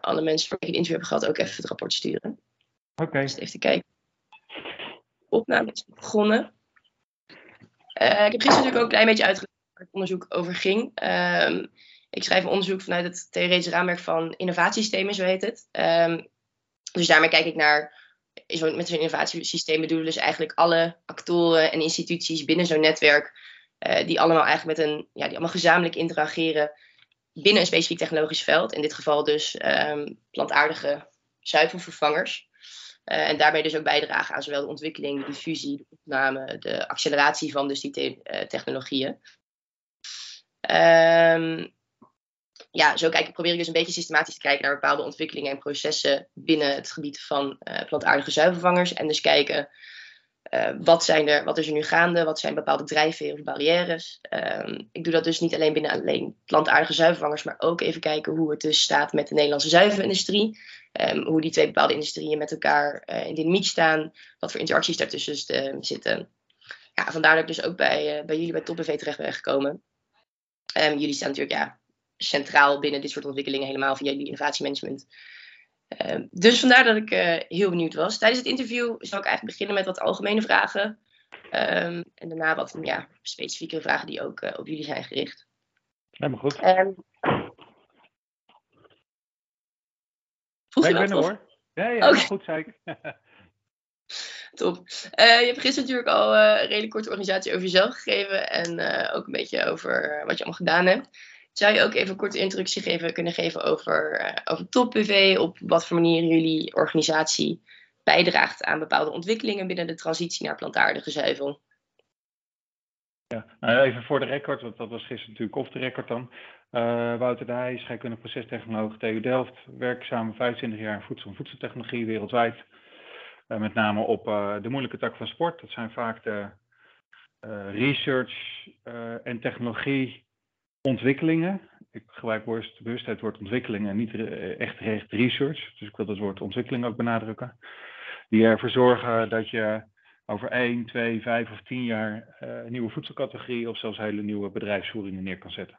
alle mensen voor wie ik het interview heb gehad ook even het rapport sturen. Oké. Dus even te kijken. Opname is begonnen. Uh, ik heb gisteren natuurlijk ook een klein beetje uitgelegd waar het onderzoek over ging. Ehm, ik schrijf een onderzoek vanuit het theoretisch raamwerk van innovatiesystemen, zo heet het. Um, dus daarmee kijk ik naar, zo, met zo'n innovatiesysteem bedoelen dus eigenlijk alle actoren en instituties binnen zo'n netwerk, uh, die allemaal eigenlijk met een, ja, die allemaal gezamenlijk interageren binnen een specifiek technologisch veld. In dit geval dus um, plantaardige zuivelvervangers. Uh, en daarmee dus ook bijdragen aan zowel de ontwikkeling, de diffusie, de opname, de acceleratie van dus die te uh, technologieën. Um, ja, zo kijk, probeer ik dus een beetje systematisch te kijken naar bepaalde ontwikkelingen en processen binnen het gebied van uh, plantaardige zuivelvervangers. En dus kijken uh, wat, zijn er, wat is er nu gaande, wat zijn bepaalde drijfveren of barrières. Um, ik doe dat dus niet alleen binnen alleen plantaardige zuivelvervangers, maar ook even kijken hoe het dus staat met de Nederlandse zuivelindustrie. Um, hoe die twee bepaalde industrieën met elkaar uh, in dynamiek staan, wat voor interacties daartussen uh, zitten. Ja, vandaar dat ik dus ook bij, bij jullie bij TopBV terecht ben gekomen. Um, jullie staan natuurlijk ja, centraal binnen dit soort ontwikkelingen, helemaal via jullie innovatiemanagement. Uh, dus vandaar dat ik uh, heel benieuwd was. Tijdens het interview zal ik eigenlijk beginnen met wat algemene vragen. Um, en daarna wat ja, specifieke vragen die ook uh, op jullie zijn gericht. Helemaal goed. Um, vroeg ja, je ik ben er hoor. Ja, ja goed zei ik. Top. Uh, je hebt gisteren natuurlijk al een redelijk korte organisatie over jezelf gegeven. En ook een beetje over wat je allemaal gedaan hebt. Zou je ook even een korte introductie geven, kunnen geven over, uh, over op wat voor manier jullie organisatie bijdraagt aan bepaalde ontwikkelingen binnen de transitie naar plantaardige zuivel? Ja, nou even voor de record, want dat was gisteren natuurlijk off de record dan. Uh, Wouter de Heij, scheikundig procestechnoloog TU Delft, werkzaam 25 jaar in voedsel- en voedseltechnologie wereldwijd. Uh, met name op de moeilijke tak van sport. Dat zijn vaak de research en technologie ontwikkelingen. Ik gebruik bewust het woord ontwikkeling en niet echt, echt research. Dus ik wil het woord ontwikkeling ook benadrukken. Die ervoor zorgen dat je over 1, 2, 5 of 10 jaar uh, nieuwe voedselcategorieën of zelfs hele nieuwe bedrijfsvoeringen neer kan zetten.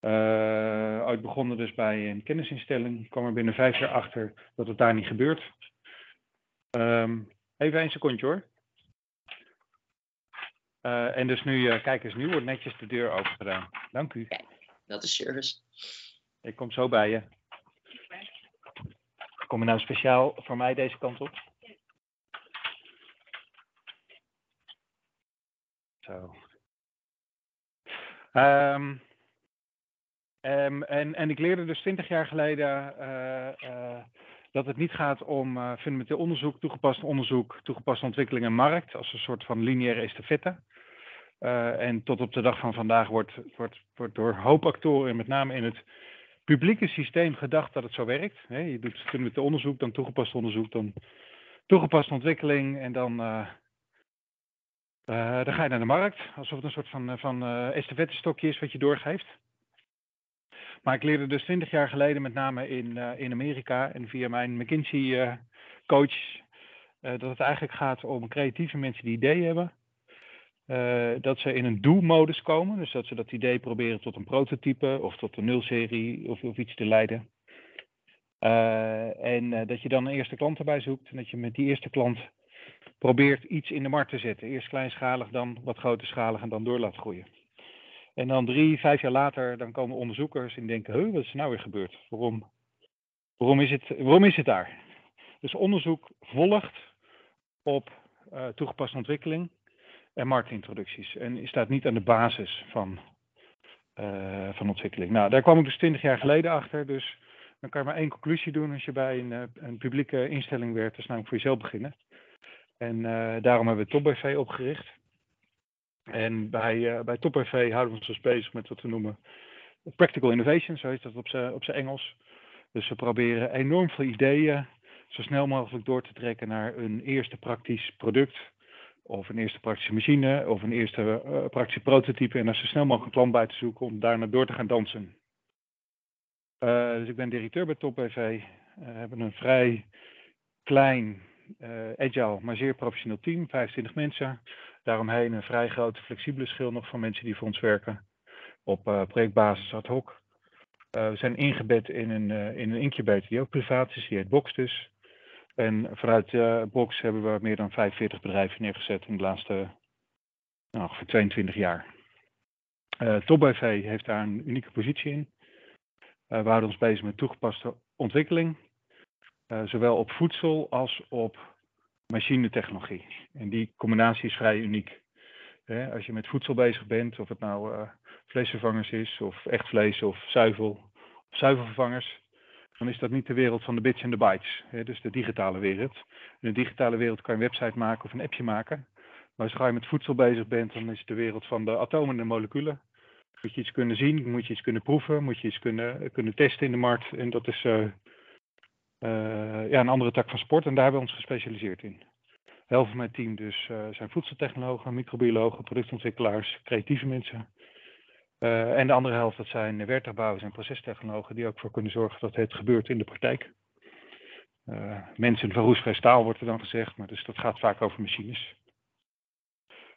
Uh, ooit begonnen dus bij een kennisinstelling. Ik kwam er binnen vijf jaar achter dat het daar niet gebeurt. Um, even een secondje hoor. Uh, en dus nu, uh, kijk eens, nu wordt netjes de deur open gedaan. Dank u. Kijk, dat is service. Ik kom zo bij je. Kom je nou speciaal voor mij deze kant op? Zo. Um, um, en, en ik leerde dus 20 jaar geleden uh, dat het niet gaat om uh, fundamenteel onderzoek, toegepast onderzoek, toegepaste ontwikkeling en markt als een soort van lineaire estafette. Uh, en tot op de dag van vandaag wordt, wordt, wordt door hoop actoren, met name in het publieke systeem, gedacht dat het zo werkt. Je doet fundamenteel onderzoek, dan toegepast onderzoek, dan toegepaste ontwikkeling en dan, uh, dan ga je naar de markt. Alsof het een soort van, van estafettestokje is wat je doorgeeft. Maar ik leerde dus 20 jaar geleden, met name in, in Amerika en via mijn McKinsey-coach, dat het eigenlijk gaat om creatieve mensen die ideeën hebben. Dat ze in een do-modus komen. Dus dat ze dat idee proberen tot een prototype of tot een nulserie of, of iets te leiden. En dat je dan een eerste klant erbij zoekt. En dat je met die eerste klant probeert iets in de markt te zetten. Eerst kleinschalig, dan wat grootschalig en dan door laat groeien. En dan drie, vijf jaar later, dan komen onderzoekers en denken, huh, wat is er nou weer gebeurd? Waarom, waarom, is, het, waarom is het daar? Dus onderzoek volgt op toegepaste ontwikkeling en marktintroducties. En staat niet aan de basis van, uh, van ontwikkeling. Nou, daar kwam ik dus 20 jaar geleden achter. Dus dan kan je maar één conclusie doen als je bij een, uh, een publieke instelling werkt. Is namelijk voor jezelf beginnen. En daarom hebben we TopBV opgericht. En bij, bij TopBV houden we ons dus bezig met wat we noemen practical innovation, zo heet dat op zijn Engels. Dus we proberen enorm veel ideeën zo snel mogelijk door te trekken naar een eerste praktisch product of een eerste praktische machine, of een eerste uh, praktische prototype. En er zo snel mogelijk een klant bij te zoeken om daarna door te gaan dansen. Uh, dus ik ben directeur bij TopBV. Uh, we hebben een vrij klein, agile, maar zeer professioneel team, 25 mensen. Daaromheen een vrij grote flexibele schil nog van mensen die voor ons werken. Op projectbasis ad hoc. we zijn ingebed in een, in een incubator die ook privaat is, die heet Box dus. En vanuit Box hebben we meer dan 45 bedrijven neergezet in de laatste nou, ongeveer 22 jaar. Uh, TopBV heeft daar een unieke positie in. we houden ons bezig met toegepaste ontwikkeling, zowel op voedsel als op machinetechnologie. En die combinatie is vrij uniek. als je met voedsel bezig bent, of het nou uh, vleesvervangers is, of echt vlees, of zuivel, of zuivelvervangers, dan is dat niet de wereld van de bits en de bytes. dus de digitale wereld. In de digitale wereld kan je een website maken of een appje maken. Maar als je met voedsel bezig bent, dan is het de wereld van de atomen en de moleculen. Moet je iets kunnen zien, moet je iets kunnen proeven, moet je iets kunnen, kunnen testen in de markt. En dat is uh, ja, een andere tak van sport en daar hebben we ons gespecialiseerd in. De helft van mijn team dus uh, zijn voedseltechnologen, microbiologen, productontwikkelaars, creatieve mensen. Uh, en de andere helft dat zijn werktuigbouwers en procestechnologen die ook voor kunnen zorgen dat het gebeurt in de praktijk. mensen van roestvrij staal wordt er dan gezegd, maar dus dat gaat vaak over machines.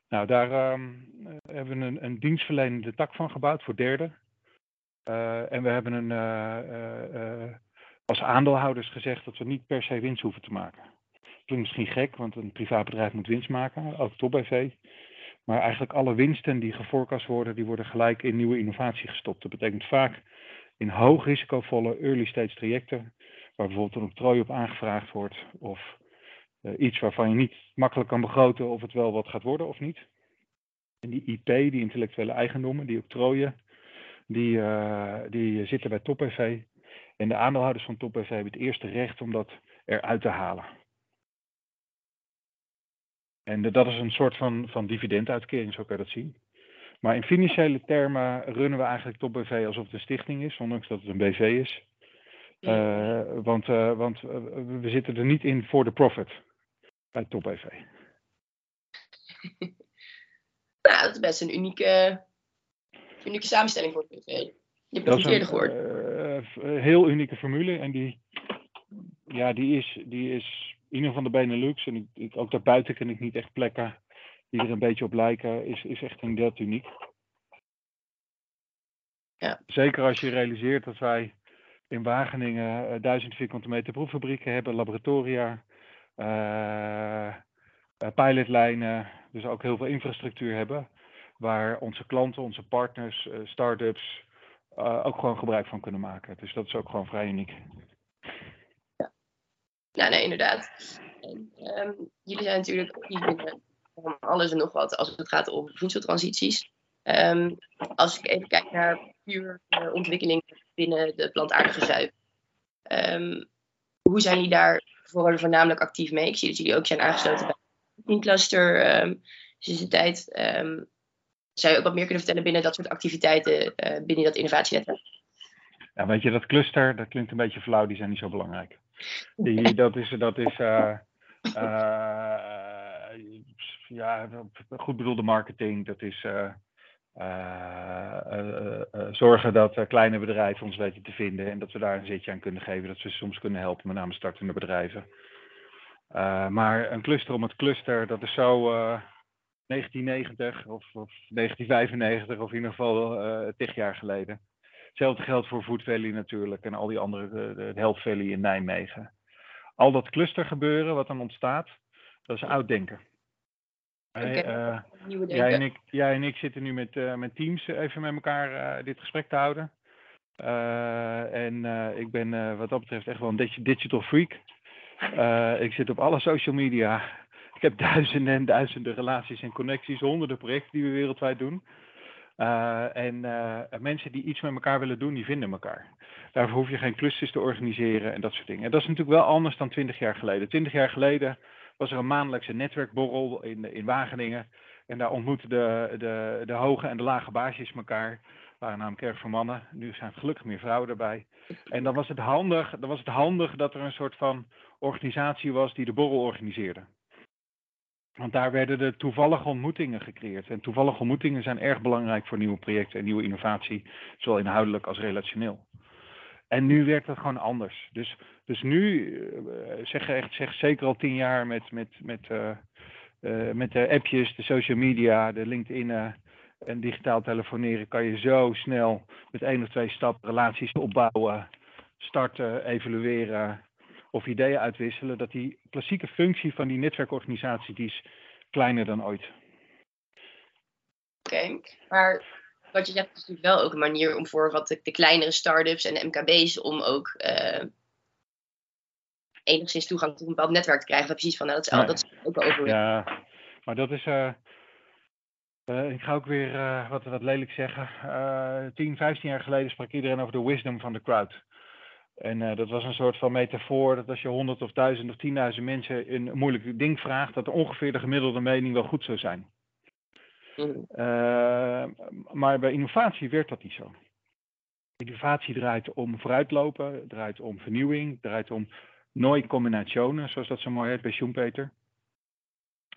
Nou, daar um, hebben we een, een dienstverlenende tak van gebouwd voor derden. en we hebben een als aandeelhouders gezegd dat we niet per se winst hoeven te maken. Klinkt misschien gek, want een privaat bedrijf moet winst maken, ook top BV. Maar eigenlijk alle winsten die geforecast worden, die worden gelijk in nieuwe innovatie gestopt. Dat betekent vaak in hoog risicovolle early stage trajecten, waar bijvoorbeeld een octrooi op aangevraagd wordt, of uh, iets waarvan je niet makkelijk kan begroten of het wel wat gaat worden of niet. En die IP, die intellectuele eigendommen, die octrooien, die, uh, die zitten bij Top BV. En de aandeelhouders van TopBV hebben het eerste recht om dat eruit te halen. En dat is een soort van, van dividenduitkering, zo kan je dat zien. Maar in financiële termen runnen we eigenlijk TopBV alsof het een stichting is, ondanks dat het een BV is. Uh, want uh, want uh, we zitten er niet in voor de profit bij TopBV. nou, dat is best een unieke, unieke samenstelling voor het BV. Je hebt het eerder gehoord. Uh, heel unieke formule. En die, ja, die, is, die is in ieder geval de Benelux. En ik, ik, ook daarbuiten ken ik niet echt plekken die er een beetje op lijken. Is, is echt inderdaad uniek. Ja. Zeker als je realiseert dat wij in Wageningen uh, duizend vierkante meter proeffabrieken hebben, laboratoria, uh, pilotlijnen, dus ook heel veel infrastructuur hebben, waar onze klanten, onze partners, start-ups, uh, ook gewoon gebruik van kunnen maken. Dus dat is ook gewoon vrij uniek. Ja, nee, inderdaad. En, um, jullie zijn natuurlijk binnen van alles en nog wat als het gaat om voedseltransities. Um, als ik even kijk naar puur uh, ontwikkeling binnen de plantaardige zuivel. Um, hoe zijn jullie daar voornamelijk actief mee? Ik zie dat jullie ook zijn aangesloten bij een cluster um, tijd. Zou je ook wat meer kunnen vertellen binnen dat soort activiteiten, uh, binnen dat innovatienetwerk? Ja, weet je, dat cluster, dat klinkt een beetje flauw, die zijn niet zo belangrijk. Die, dat is, dat is uh, uh, ja, goed bedoelde marketing, dat is zorgen dat kleine bedrijven ons weten te vinden en dat we daar een zitje aan kunnen geven, dat ze soms kunnen helpen, met name startende bedrijven. maar een cluster om het cluster, dat is zo 1990 of, of 1995 of in ieder geval uh, tig jaar geleden. Hetzelfde geldt voor Food Valley natuurlijk en al die andere, de, de Health Valley in Nijmegen. Al dat clustergebeuren wat dan ontstaat, dat is oud denken. Okay. Uh, jij, en ik, jij en ik zitten nu met, uh, met teams even met elkaar uh, dit gesprek te houden. en ik ben wat dat betreft echt wel een digital freak. ik zit op alle social media ik heb duizenden en duizenden relaties en connecties, honderden projecten die we wereldwijd doen. Uh, en uh, mensen die iets met elkaar willen doen, die vinden elkaar. Daarvoor hoef je geen clusters te organiseren en dat soort dingen. En dat is natuurlijk wel anders dan twintig jaar geleden. Twintig jaar geleden was er een maandelijkse netwerkborrel in, in Wageningen. En daar ontmoetten de, de, de hoge en de lage baasjes elkaar. waren namelijk erg voor mannen. Nu zijn gelukkig meer vrouwen erbij. En dan was het handig, dan was het handig dat er een soort van organisatie was die de borrel organiseerde. Want daar werden de toevallige ontmoetingen gecreëerd. En toevallige ontmoetingen zijn erg belangrijk voor nieuwe projecten en nieuwe innovatie, zowel inhoudelijk als relationeel. En nu werkt dat gewoon anders. Dus, dus nu, uh, zeg, echt, zeg zeker al tien jaar met, met, met, uh, met de appjes, de social media, de LinkedIn, En digitaal telefoneren kan je zo snel met één of twee stappen relaties opbouwen, starten, evalueren of ideeën uitwisselen. Dat die klassieke functie van die netwerkorganisatie die is kleiner dan ooit. Oké, maar wat je zegt is natuurlijk wel ook een manier om voor wat de, kleinere start-ups en de MKB's om ook uh, enigszins toegang tot een bepaald netwerk te krijgen. Precies van, nou, dat is, al, dat is ook wel over. Ja, maar dat is. Uh, uh, ik ga ook weer wat, wat lelijk zeggen. 10, 15 jaar geleden sprak iedereen over de wisdom van de crowd. En dat was een soort van metafoor dat als je honderd of duizend of tienduizend mensen een moeilijk ding vraagt, dat ongeveer de gemiddelde mening wel goed zou zijn. Uh, maar bij innovatie werkt dat niet zo. Innovatie draait om vooruitlopen, draait om vernieuwing, draait om nooit combinationen, zoals dat zo mooi heet bij Schumpeter.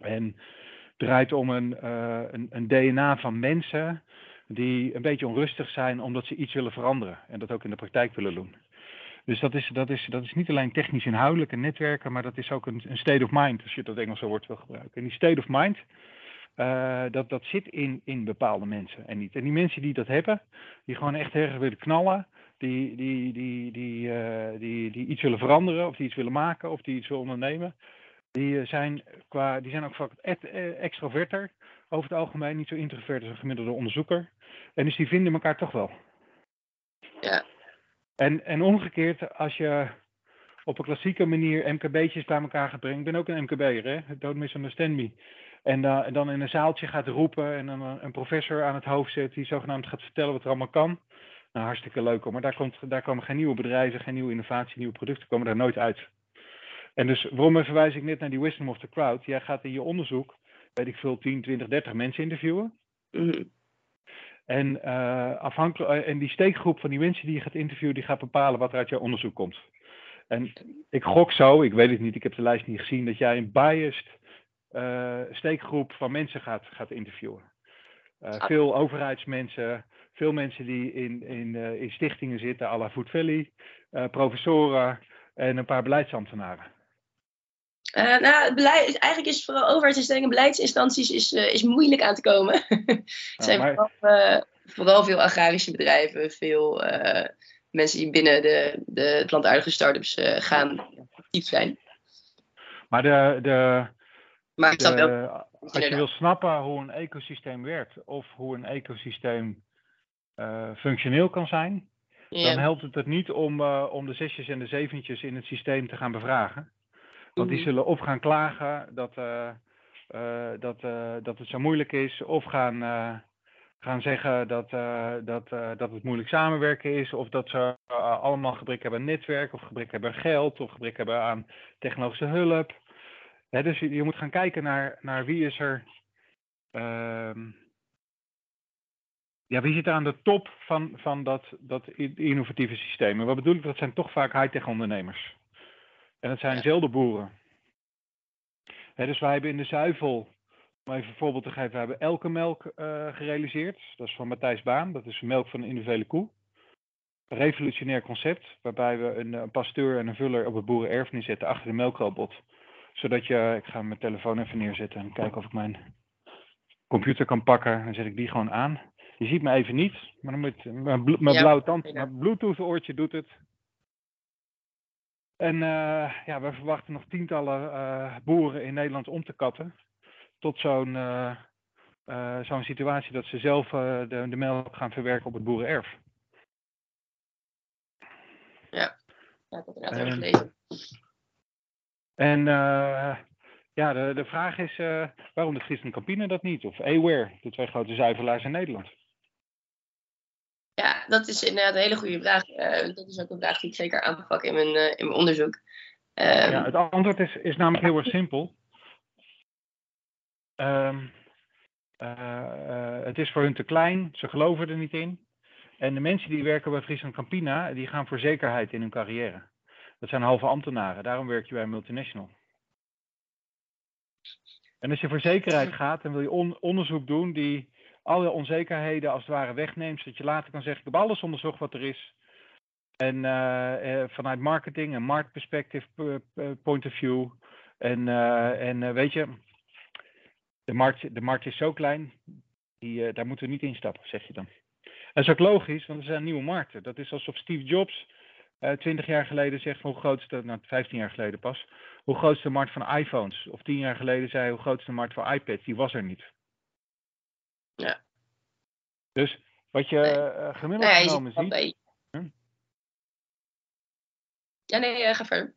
En draait om een, uh, een, een, DNA van mensen die een beetje onrustig zijn omdat ze iets willen veranderen en dat ook in de praktijk willen doen. Dus dat is, dat is, dat is niet alleen technisch inhoudelijk en netwerken, maar dat is ook een, een state of mind, als je dat Engelse woord wil gebruiken. En die state of mind, uh, dat, dat zit in, in bepaalde mensen en niet. En die mensen die dat hebben, die gewoon echt erg willen knallen, die, die, die, die, uh, die, die iets willen veranderen, of die iets willen maken, of die iets willen ondernemen, die, zijn, qua, die zijn ook vaak extroverter over het algemeen, niet zo introvert als een gemiddelde onderzoeker. En dus die vinden elkaar toch wel. Ja. En, en omgekeerd, als je op een klassieke manier MKB'tjes bij elkaar gaat brengen. Ik ben ook een MKB'er, hè? Don't misunderstand me. En, uh, dan in een zaaltje gaat roepen en dan een, een, professor aan het hoofd zet die zogenaamd gaat vertellen wat er allemaal kan. Nou, hartstikke leuk hoor. Maar daar, komt, daar komen geen nieuwe bedrijven, geen nieuwe innovatie, nieuwe producten komen daar nooit uit. En dus waarom verwijs ik net naar die wisdom of the crowd? Jij gaat in je onderzoek, weet ik veel, 10, 20, 30 mensen interviewen. Mm. En, uh, afhankelijk, en die steekgroep van die mensen die je gaat interviewen, die gaat bepalen wat er uit jouw onderzoek komt. En ik gok zo, ik weet het niet, ik heb de lijst niet gezien, dat jij een biased uh, steekgroep van mensen gaat, gaat interviewen. Uh, veel overheidsmensen, veel mensen die in, in, in stichtingen zitten, à la Food Valley, professoren en een paar beleidsambtenaren. Nou, beleid, eigenlijk is het vooral overheidsinstellingen en beleidsinstanties is, is moeilijk aan te komen. het zijn maar... vooral, vooral, veel agrarische bedrijven, veel mensen die binnen de, de plantaardige start-ups gaan actief zijn. Maar de, de, maar wel. Als je wil snappen hoe een ecosysteem werkt of hoe een ecosysteem uh, functioneel kan zijn, dan helpt het het niet om, uh, om de zesjes en de zeventjes in het systeem te gaan bevragen. Want die zullen of gaan klagen dat, uh, dat, dat het zo moeilijk is, of gaan, gaan zeggen dat, dat, dat het moeilijk samenwerken is, of dat ze allemaal gebrek hebben aan netwerk, of gebrek hebben aan geld, of gebrek hebben aan technologische hulp dus je, je, moet gaan kijken naar, naar wie is er. Uh, ja, wie zit er aan de top van, van dat, dat innovatieve systeem? En wat bedoel ik? Dat zijn toch vaak high-tech ondernemers. En dat zijn ja. zelden boeren. dus wij hebben in de zuivel, om even een voorbeeld te geven, we hebben elke melk uh, gerealiseerd. Dat is van Matthijs Baan, dat is melk van een individuele koe. Een revolutionair concept, waarbij we een, een pasteur en een vuller op het boerenerf neerzetten achter de melkrobot zodat je, ik ga mijn telefoon even neerzetten en kijken of ik mijn computer kan pakken. Dan zet ik die gewoon aan. Je ziet me even niet, maar dan moet mijn, mijn ja, blauwe tand, mijn Bluetooth oortje doet het. En uh, ja, we verwachten nog tientallen uh, boeren in Nederland om te katten. Tot zo'n uh, zo'n situatie dat ze zelf de, de melk gaan verwerken op het boerenerf. Ja, ja het inderdaad gelezen. En uh, ja, de, de vraag is uh, waarom de Friesland Campina dat niet? Of Aware, de twee grote zuivelaars in Nederland. Dat is inderdaad een hele goede vraag. Uh, dat is ook een vraag die ik zeker aanpak in mijn, in mijn onderzoek. Um, ja, het antwoord is, is namelijk heel erg simpel. Um, het is voor hun te klein, ze geloven er niet in. En de mensen die werken bij Friesland Campina, die gaan voor zekerheid in hun carrière. Dat zijn halve ambtenaren, daarom werk je bij een multinational. En als je voor zekerheid gaat, dan wil je on onderzoek doen die alle onzekerheden als het ware wegneemt, zodat je later kan zeggen, ik heb alles onderzocht wat er is. En uh, uh, vanuit marketing en marktperspective uh, point of view. En, en weet je, de markt, de markt is zo klein, die, daar moeten we niet instappen, zeg je dan. Dat is ook logisch, want er zijn nieuwe markten. Dat is alsof Steve Jobs twintig jaar geleden zegt hoe groot is de, nou 15 jaar geleden pas, hoe groot is de markt van iPhones? Of tien jaar geleden zei hoe groot is de markt van iPads? Die was er niet. Ja. Dus wat je nee. gemiddeld nee, genomen ziet. Hm? Ja, nee, ga verder.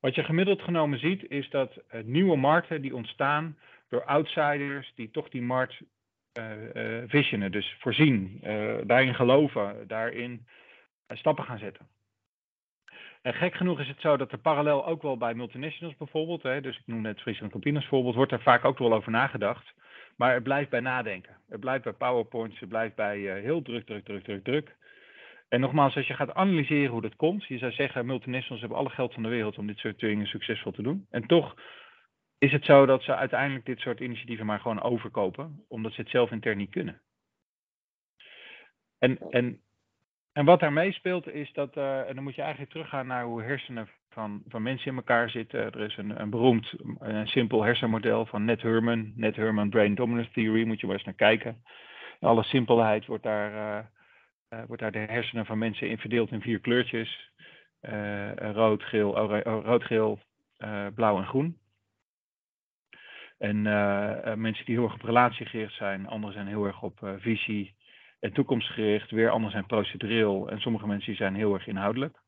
Wat je gemiddeld genomen ziet, is dat uh, nieuwe markten die ontstaan door outsiders die toch die markt uh, uh, visionen, dus voorzien, daarin geloven, daarin stappen gaan zetten. En gek genoeg is het zo dat er parallel ook wel bij multinationals bijvoorbeeld, hè, dus ik noem net Friesland Campina als voorbeeld, wordt er vaak ook wel over nagedacht. Maar het blijft bij nadenken. Het blijft bij PowerPoints, het blijft bij heel druk, druk, druk, druk, druk. En nogmaals, als je gaat analyseren hoe dat komt, je zou zeggen, multinationals hebben alle geld van de wereld om dit soort dingen succesvol te doen. En toch is het zo dat ze uiteindelijk dit soort initiatieven maar gewoon overkopen, omdat ze het zelf intern niet kunnen. En, en, en wat daar meespeelt is dat, uh, en dan moet je eigenlijk teruggaan naar hoe hersenen van, van mensen in elkaar zitten. Er is een, een beroemd, een simpel hersenmodel van Ned Herman, Ned Herman Brain Dominance Theory, moet je wel eens naar kijken. In alle simpelheid wordt daar... Uh, wordt daar de hersenen van mensen in verdeeld in vier kleurtjes. Rood, geel, rood, geel blauw en groen. En mensen die heel erg op relatie gericht zijn, anderen zijn heel erg op visie en toekomstgericht, weer anderen zijn procedureel en sommige mensen zijn heel erg inhoudelijk.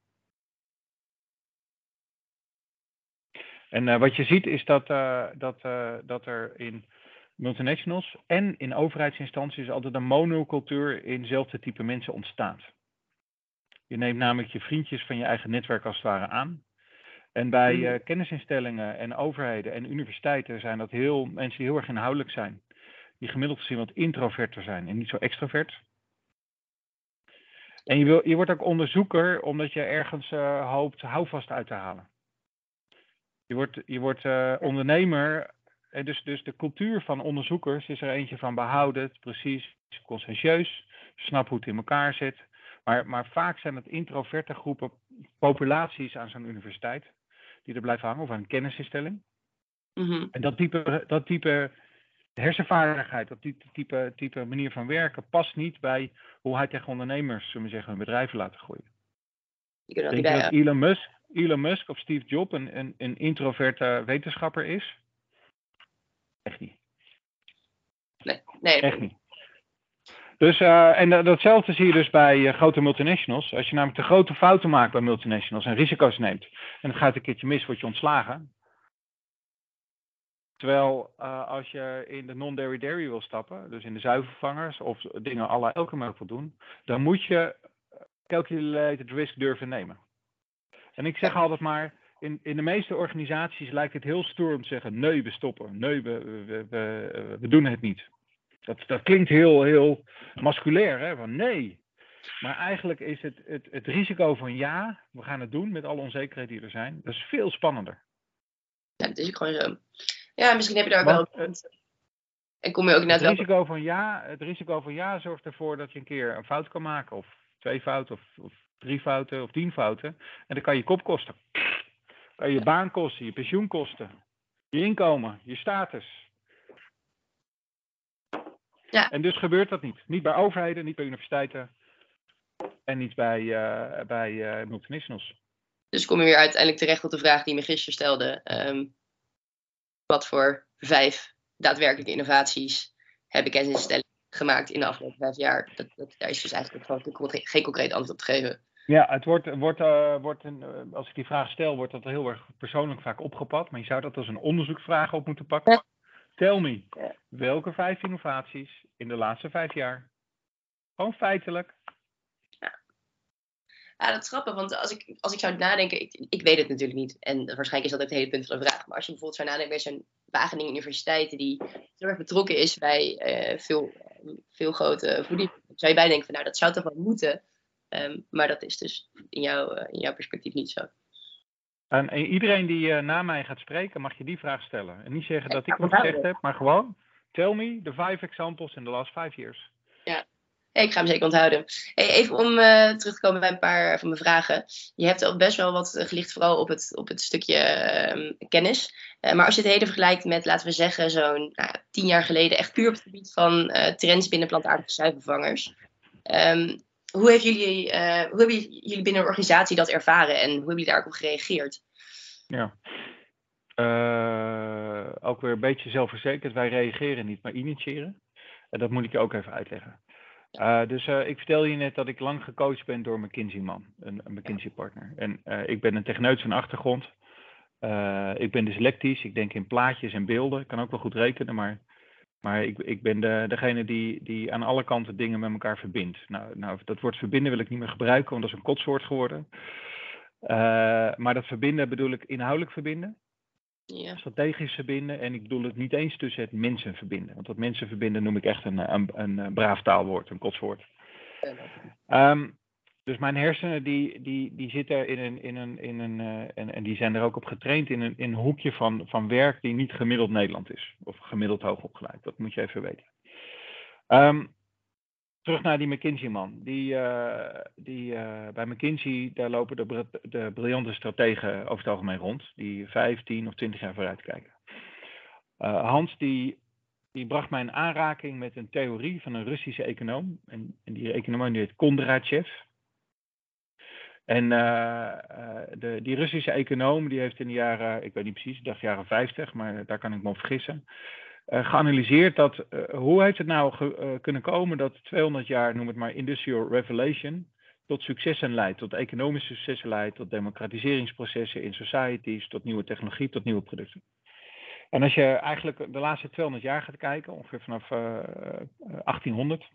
En wat je ziet is dat, dat, dat er in multinationals en in overheidsinstanties altijd een monocultuur in dezelfde type mensen ontstaat. Je neemt namelijk je vriendjes van je eigen netwerk als het ware aan. En bij uh, kennisinstellingen en overheden en universiteiten zijn dat heel, mensen die heel erg inhoudelijk zijn. Die gemiddeld gezien wat introverter zijn en niet zo extrovert. En je, wil, je wordt ook onderzoeker omdat je ergens uh, hoopt houvast uit te halen. Je wordt, je wordt uh, ondernemer eh, dus, dus de cultuur van onderzoekers is er eentje van behouden, precies, conscientieus, snap hoe het in elkaar zit. Maar, maar vaak zijn het introverte groepen, populaties aan zo'n universiteit, die er blijven hangen, of aan een kennisinstelling. Mhm. En dat type, dat type hersenvaardigheid, dat type, type, manier van werken past niet bij hoe hij tegen ondernemers, zullen we zeggen, hun bedrijven laten groeien. Denk je dat Elon Musk, Elon Musk of Steve Jobs een, een, een introverte wetenschapper is? Echt niet. Nee, nee. Echt niet. Dus, uh, en datzelfde zie je dus bij uh, grote multinationals. Als je namelijk de grote fouten maakt bij multinationals en risico's neemt, en het gaat een keertje mis, word je ontslagen. Terwijl uh, als je in de non-dairy dairy wil stappen, dus in de zuivelvangers of dingen alle elke wil doen, dan moet je calculated risk durven nemen. En ik zeg altijd maar, in, in de meeste organisaties lijkt het heel stoer om te zeggen: nee, we stoppen. Nee, we, we, we, we doen het niet. Dat, dat klinkt heel, heel masculair, hè? Van nee. Maar eigenlijk is het, het, het risico van ja, we gaan het doen met alle onzekerheden die er zijn, dat is veel spannender. Ja, dat is gewoon zo. Ja, misschien heb je daar wel. en kom je ook net het risico van ja, Het risico van ja zorgt ervoor dat je een keer een fout kan maken, of twee fouten, of, of drie fouten, of tien fouten. En dan kan je kop kosten. Eh, je baankosten, je pensioenkosten, je inkomen, je status. Ja. En dus gebeurt dat niet. Niet bij overheden, niet bij universiteiten en niet bij, uh, bij uh, multinationals. Dus kom je weer uiteindelijk terecht op de vraag die me gisteren stelde. Um, wat voor vijf daadwerkelijke innovaties hebben kennisinstellingen gemaakt in de afgelopen vijf jaar? Dat, dat, daar is dus eigenlijk gewoon geen concreet antwoord op te geven. Ja, het wordt, wordt, uh, wordt een, uh, als ik die vraag stel, wordt dat heel erg persoonlijk vaak opgepakt. Maar je zou dat als een onderzoeksvraag op moeten pakken. Ja. Tell me, welke vijf innovaties in de laatste vijf jaar? Gewoon feitelijk. Ja, dat is grappig, want als ik, als ik zou nadenken, ik, ik weet het natuurlijk niet. En waarschijnlijk is dat ook het hele punt van de vraag. Maar als je bijvoorbeeld zou nadenken bij zo'n Wageningen Universiteit, die heel erg betrokken is bij uh, veel, veel grote voeding, zou je bij denken van nou, dat zou toch wel moeten. Um, maar dat is dus in, jou, uh, in jouw perspectief niet zo. En, en iedereen die uh, na mij gaat spreken, mag je die vraag stellen. En niet zeggen dat ik wat gezegd heb, maar gewoon, tell me the five examples in the last five years. Ik ga hem zeker onthouden. Even om uh, terug te komen bij een paar van mijn vragen. Je hebt al best wel wat gelicht, vooral op het, op het stukje uh, kennis. Uh, maar als je het heden vergelijkt met, laten we zeggen, zo'n nou, tien jaar geleden, echt puur op het gebied van trends binnen plantaardige zuivervangers. Um, hoe, heeft jullie, hoe hebben jullie binnen een organisatie dat ervaren en hoe hebben jullie daar ook op gereageerd? Ja, ook weer een beetje zelfverzekerd. Wij reageren niet, maar initiëren. En dat moet ik je ook even uitleggen. Uh, dus uh, ik vertelde je net dat ik lang gecoacht ben door McKinsey-man, een, McKinsey-partner. En uh, ik ben een techneut van achtergrond. ik ben dyslectisch, ik denk in plaatjes en beelden. Ik kan ook wel goed rekenen, maar, maar ik, ik ben de, degene die, die aan alle kanten dingen met elkaar verbindt. Nou, nou, dat woord verbinden wil ik niet meer gebruiken, want dat is een kotswoord geworden. maar dat verbinden bedoel ik inhoudelijk verbinden. Ja. Strategisch verbinden. En ik bedoel het niet eens tussen het mensen verbinden. Want dat mensen verbinden noem ik echt een, een, een, braaf taalwoord, een kotswoord. Um, dus mijn hersenen die, die, die zitten in een, in een, in een uh, en, en die zijn er ook op getraind in een, in een hoekje van, van werk die niet gemiddeld Nederland is. Of gemiddeld hoog opgeleid. Dat moet je even weten. Um, terug naar die McKinsey-man. Die, uh, die, uh, bij McKinsey, daar lopen de, de briljante strategen over het algemeen rond, die 15 of 20 jaar vooruit kijken. Uh, Hans, die, die bracht mij in aanraking met een theorie van een Russische econoom. En, en die econoom heet Kondratjev. En de, die Russische econoom, die heeft in de jaren, ik weet niet precies, ik dacht jaren 50, maar daar kan ik me op vergissen geanalyseerd dat uh, hoe heeft het nou ge, uh, kunnen komen dat 200 jaar, noem het maar, industrial revelation, tot successen leidt, tot economische successen leidt, tot democratiseringsprocessen in societies, tot nieuwe technologie, tot nieuwe producten. En als je eigenlijk de laatste 200 jaar gaat kijken, ongeveer vanaf 1800,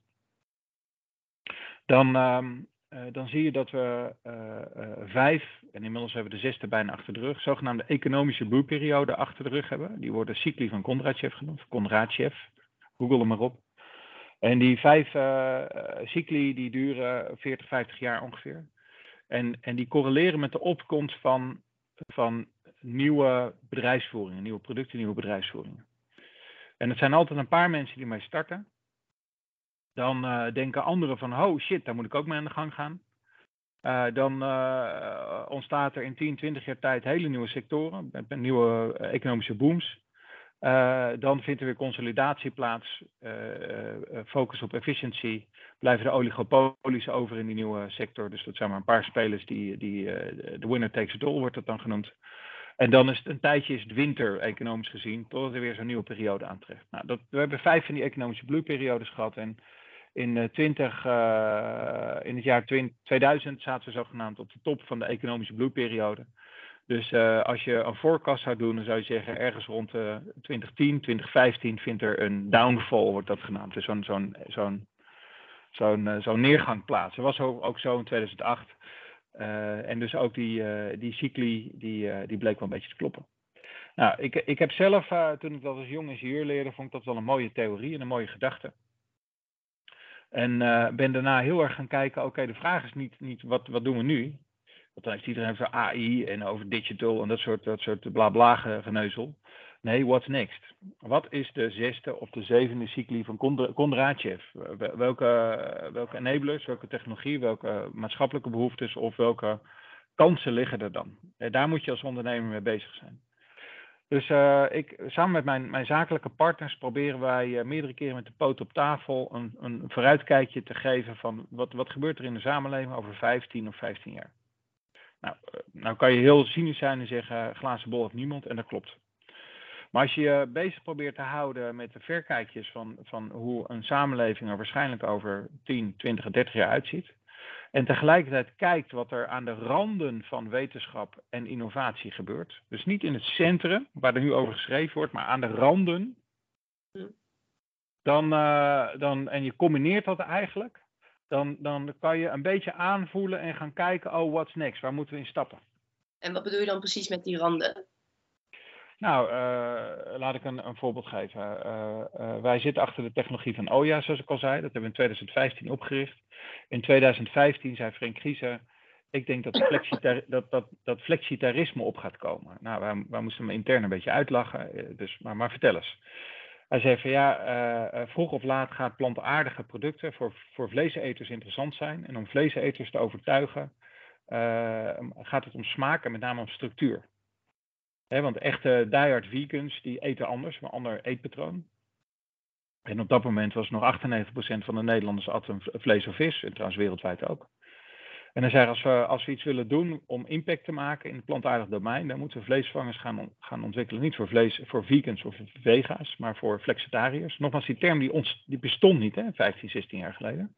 dan, um, uh, dan zie je dat we uh, uh, vijf, en inmiddels hebben we de zesde bijna achter de rug, zogenaamde economische boerperiode achter de rug hebben. Die worden cycli van Kondratjev genoemd, Kondratjev, google hem maar op. En die vijf cycli die duren 40, 50 jaar ongeveer. En, en die correleren met de opkomst van, van nieuwe bedrijfsvoeringen, nieuwe producten, nieuwe bedrijfsvoeringen. En het zijn altijd een paar mensen die mee starten dan uh, denken anderen van, oh shit, daar moet ik ook mee aan de gang gaan. Uh, dan uh, ontstaat er in 10, 20 jaar tijd hele nieuwe sectoren, nieuwe economische booms. dan vindt er weer consolidatie plaats, focus op efficiëntie, blijven de oligopolies over in die nieuwe sector. Dus dat zijn maar een paar spelers die, die de winner takes it all wordt dat dan genoemd. En dan is het een tijdje is het winter, economisch gezien, totdat er weer zo'n nieuwe periode aantreft. Nou, we hebben vijf van die economische bloeiperiodes gehad en in, 20, uh, eh, in het jaar 2000 zaten we zogenaamd op de top van de economische bloeiperiode. Dus uh, als je een forecast zou doen, dan zou je zeggen ergens rond uh, 2010, 2015 vindt er een downfall, wordt dat genaamd. Dus zo'n zo'n zo'n zo'n zo'n neergang plaats. Dat was ook, ook zo in 2008. en dus ook die, die cycli, die, die bleek wel een beetje te kloppen. Nou, ik, ik heb zelf, toen ik dat als jong ingenieur leerde, vond ik dat wel een mooie theorie en een mooie gedachte. En uh, ben daarna heel erg gaan kijken, oké, de vraag is niet, niet wat, wat doen we nu? Want dan heeft iedereen over AI en over digital en dat soort, dat soort bla bla geneuzel. Nee, what's next? Wat is de zesde of de zevende cycli van Kondratjev? Welke, welke enablers, welke technologie, welke maatschappelijke behoeftes of welke kansen liggen er dan? Daar moet je als ondernemer mee bezig zijn. Dus uh, ik, samen met mijn, mijn zakelijke partners proberen wij uh, meerdere keren met de poot op tafel een, een vooruitkijkje te geven van wat, wat gebeurt er in de samenleving over 15 of 15 jaar. Nou, uh, nou kan je heel cynisch zijn en zeggen glazen bol of niemand en dat klopt. Maar als je je bezig probeert te houden met de verkijkjes van, van hoe een samenleving er waarschijnlijk over 10, 20 30 jaar uitziet, en tegelijkertijd kijkt wat er aan de randen van wetenschap en innovatie gebeurt. Dus niet in het centrum, waar er nu over geschreven wordt, maar aan de randen. Dan, uh, dan, en je combineert dat eigenlijk, dan, dan kan je een beetje aanvoelen en gaan kijken, oh, what's next? Waar moeten we in stappen? En wat bedoel je dan precies met die randen? Nou, uh, laat ik een, een voorbeeld geven. Uh, uh, wij zitten achter de technologie van OJA, zoals ik al zei. Dat hebben we in 2015 opgericht. In 2015 zei Frank Grieser, ik denk dat, flexitar dat, dat, dat flexitarisme op gaat komen. Nou, wij, wij moesten hem intern een beetje uitlachen, dus, maar, maar vertel eens. Hij zei van ja, vroeg of laat gaat plantaardige producten voor, voor vleeseters interessant zijn. En om vleeseters te overtuigen gaat het om smaak en met name om structuur. Want echte diehard vegans die eten anders, een ander eetpatroon. En op dat moment was nog 98% van de Nederlanders at vlees of vis, en trouwens wereldwijd ook. En hij zei, als we, als we iets willen doen om impact te maken in het plantaardig domein, dan moeten we vleesvangers gaan, gaan ontwikkelen. Niet voor, vlees, voor vegans of vega's, maar voor flexitariërs. Nogmaals, die term die, ons, die bestond niet, hè, 15, 16 jaar geleden.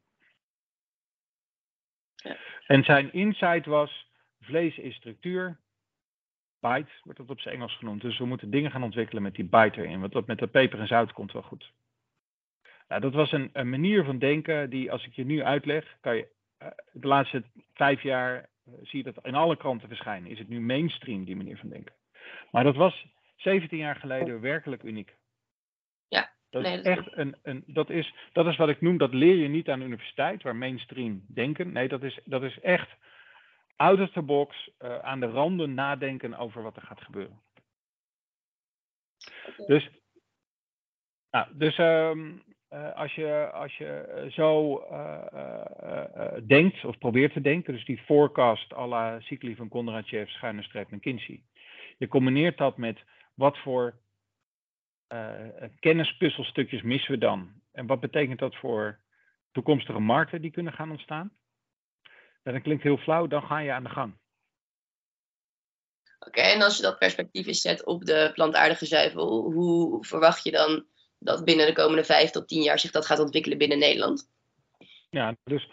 Ja. En zijn insight was, vlees is structuur, bite wordt dat op zijn Engels genoemd. Dus we moeten dingen gaan ontwikkelen met die bite erin, want dat met de peper en zout komt wel goed. Nou, dat was een, een manier van denken die, als ik je nu uitleg, kan je eh, de laatste vijf jaar eh, zie je dat in alle kranten verschijnen. Is het nu mainstream, die manier van denken. Maar dat was 17 jaar geleden werkelijk uniek. Ja, dat is echt een, een dat, is, dat is wat ik noem, dat leer je niet aan de universiteit, waar mainstream denken. Nee, dat is, dat is echt out of the box, uh, aan de randen nadenken over wat er gaat gebeuren. Dus, nou, dus um, uh, als je, als je eh, zo uh, denkt of probeert te denken, dus die forecast à la cycli van Kondratjev, schuine streep McKinsey. Je combineert dat met wat voor kennispuzzelstukjes missen we dan? En wat betekent dat voor toekomstige markten die kunnen gaan ontstaan? Ja, dat klinkt heel flauw, dan ga je aan de gang. Oké, en als je dat perspectief is zet op de plantaardige zuivel, hoe verwacht je dan dat binnen de komende vijf tot tien jaar zich dat gaat ontwikkelen binnen Nederland? Ja, dus,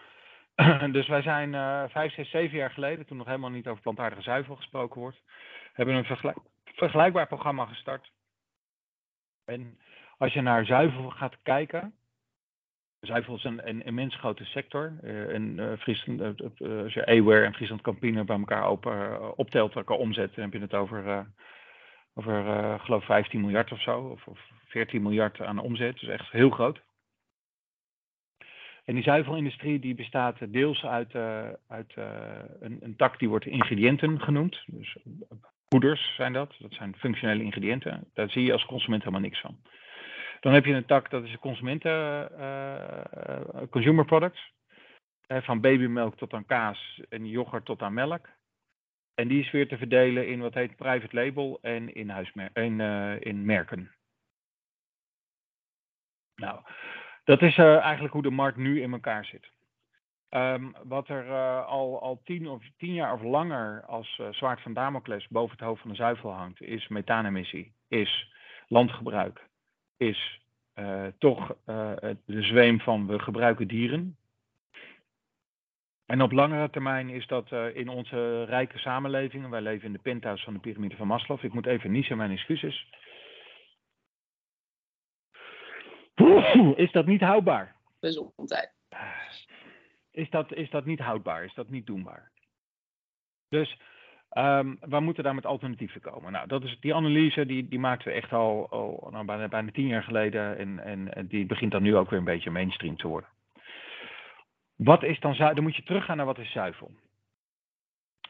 dus wij zijn uh, vijf, zes, zeven jaar geleden, toen nog helemaal niet over plantaardige zuivel gesproken wordt, hebben een vergelijk, vergelijkbaar programma gestart. En als je naar zuivel gaat kijken, zuivel is een, een immens grote sector. Uh, en uh, Friesland, als je Aware en Friesland Campina bij elkaar open, optelt, elkaar omzet, dan heb je het over, over geloof 15 miljard of zo, of, of 14 miljard aan omzet, dus echt heel groot. En die zuivelindustrie die bestaat deels uit, uit een, een, tak die wordt ingrediënten genoemd. Dus poeders zijn dat, dat zijn functionele ingrediënten. Daar zie je als consument helemaal niks van. Dan heb je een tak, dat is consumenten, uh, consumer products. van babymelk tot aan kaas en yoghurt tot aan melk. En die is weer te verdelen in wat heet private label en in, huismer in, in merken. Nou, dat is eigenlijk hoe de markt nu in elkaar zit. Um, wat er al, al tien, of tien jaar of langer als uh, zwaard van Damocles boven het hoofd van de zuivel hangt, is methaanemissie, is landgebruik, is toch de zweem van we gebruiken dieren. En op langere termijn is dat in onze rijke samenlevingen, wij leven in de penthouse van de piramide van Maslow, ik moet even niezen, mijn excuses. Is dat niet houdbaar? Gezondheid. Is dat, is dat niet houdbaar? Is dat niet doenbaar? Dus um, we moeten daar met alternatieven komen. Nou, dat is, die analyse die, die maakten we echt al, nou, bijna, bijna tien jaar geleden. En, en die begint dan nu ook weer een beetje mainstream te worden. Wat is dan? Dan moet je teruggaan naar wat is zuivel.